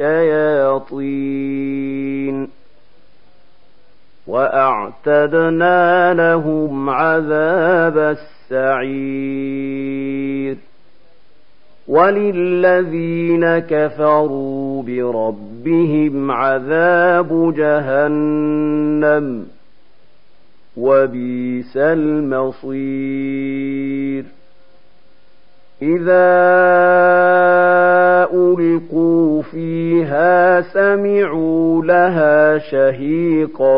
للشياطين وأعتدنا لهم عذاب السعير. وللذين كفروا بربهم عذاب جهنم وبئس المصير. إذا ألقوا فيها سمعوا لها شهيقا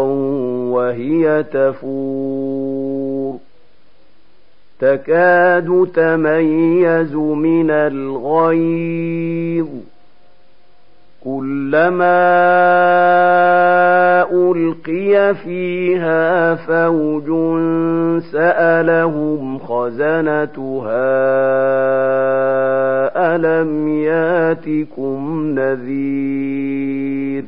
وهي تفور تكاد تميز من الغيظ كلما ألقي فيها فوج سألهم خزنتها ألم ياتكم نذير.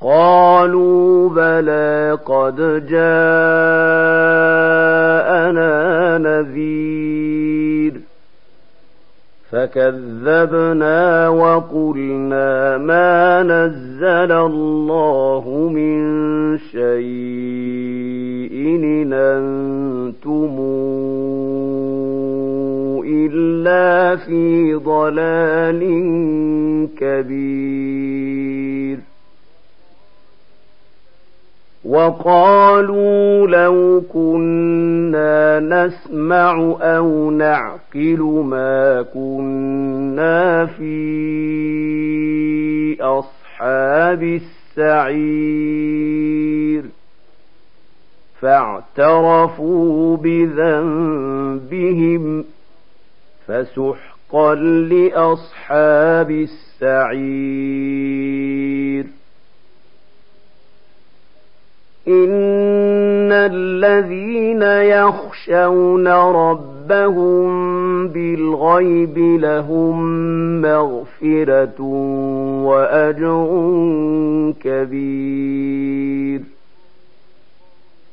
قالوا بلى قد جاءنا نذير. فكذبنا وقلنا ما نزل الله من شيء إن أنتم إلا في ضلال كبير وقالوا لو كنا نسمع أو نعقل ما كنا في أصحاب السعير فاعترفوا بذنبهم فسحقا لأصحاب السعير. إن الذين يخشون ربهم بالغيب لهم مغفرة وأجر كبير.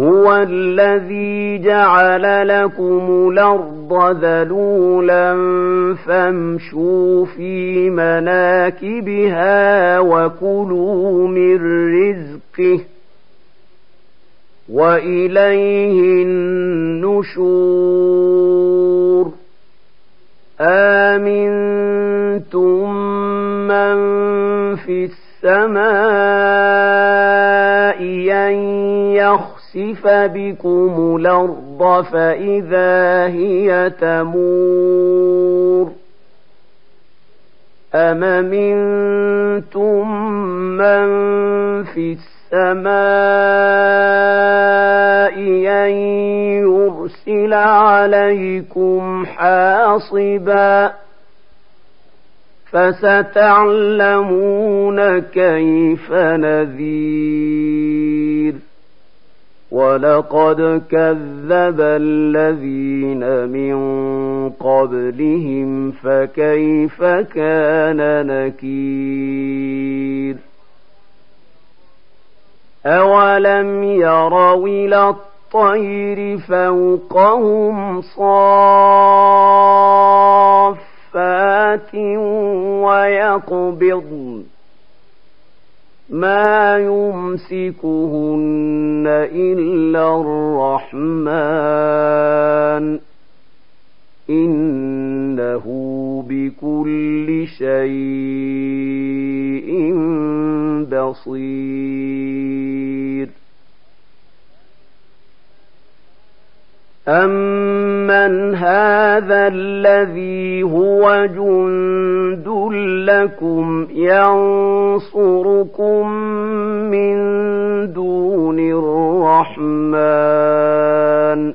هو الذي جعل لكم الأرض ذلولا فامشوا في مناكبها وكلوا من رزقه وإليه النشور آمنتم من في السماء يخسف بكم الأرض فإذا هي تمور أم منتم من في السماء أن يرسل عليكم حاصباً فستعلمون كيف نذير ولقد كذب الذين من قبلهم فكيف كان نكير أولم يروا إلى الطير فوقهم صاف صافات ويقبضن ما يمسكهن إلا الرحمن. إنه بكل شيء بصير. أَمَّنْ هَٰذَا الَّذِي هُوَ جُندٌ لَّكُمْ يَنصُرُكُم مِّن دُونِ الرَّحْمَٰنِ ۚ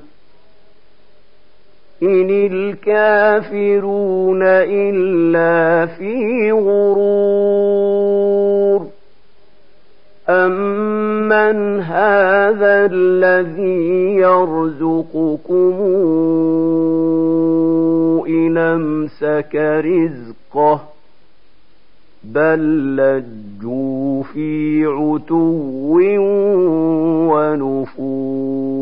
إِنِ الْكَافِرُونَ إِلَّا فِي غُرُورٍ أَمَّنْ هَٰذَا الَّذِي يَرْزُقُكُمْ إِنْ أَمْسَكَ رِزْقَهُ ۚ بَل لَّجُّوا فِي عُتُوٍّ وَنُفُورٍ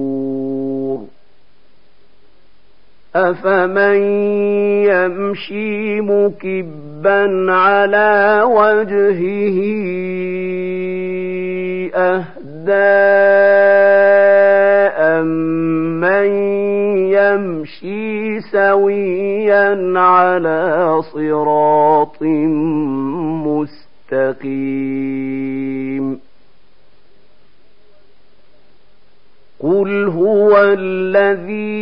أَفَمَن يَمْشِي مُكِبًّا عَلَىٰ وَجْهِهِ أَهْدَىٰ أَمَّن يَمْشِي سَوِيًّا عَلَىٰ صِرَاطٍ مُّسْتَقِيمٍ. قُلْ هُوَ الَّذِي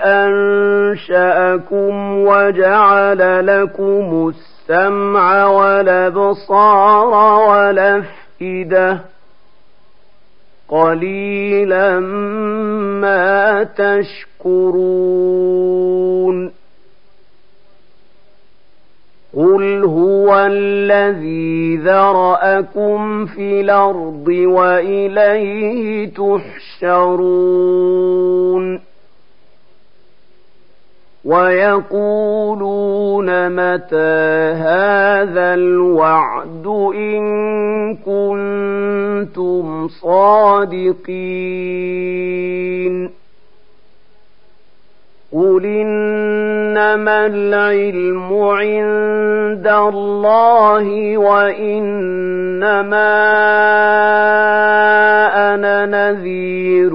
أَنشَأَكُمْ وَجَعَلَ لَكُمُ السَّمْعَ السمع والأبصار والأفئدة قليلا ما تشكرون قل هو الذي ذرأكم في الأرض وإليه تحشرون ويقولون متى هذا الوعد إن كنتم صادقين قل إنما العلم عند الله وإنما أنا نذير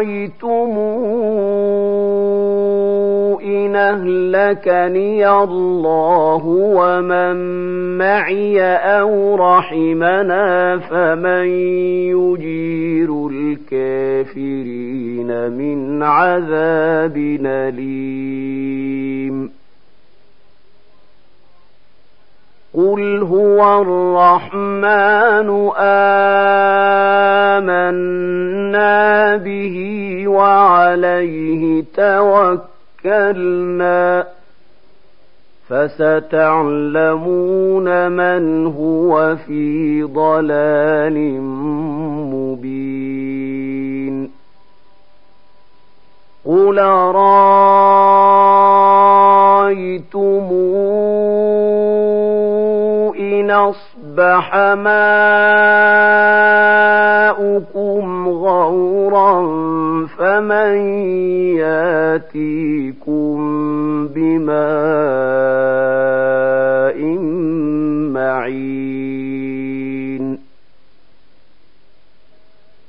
أَرَأَيْتُمْ إِنْ أَهْلَكَنِيَ اللَّهُ وَمَن مَّعِيَ أَوْ رَحِمَنَا فَمَن يُجِيرُ الْكَافِرِينَ مِنْ عَذَابٍ أَلِيمٍ. قُلْ هُوَ الرَّحْمَٰنُ آمَنَّا بِهِ وَعَلَيْهِ تَوَكَّلْنَا ۖ فَسَتَعْلَمُونَ مَنْ هُوَ فِي ضَلَالٍ مُّبِينٍ قُلْ أَرَأَيْتُمْ أصبح ماؤكم غورا فمن ياتيكم بماء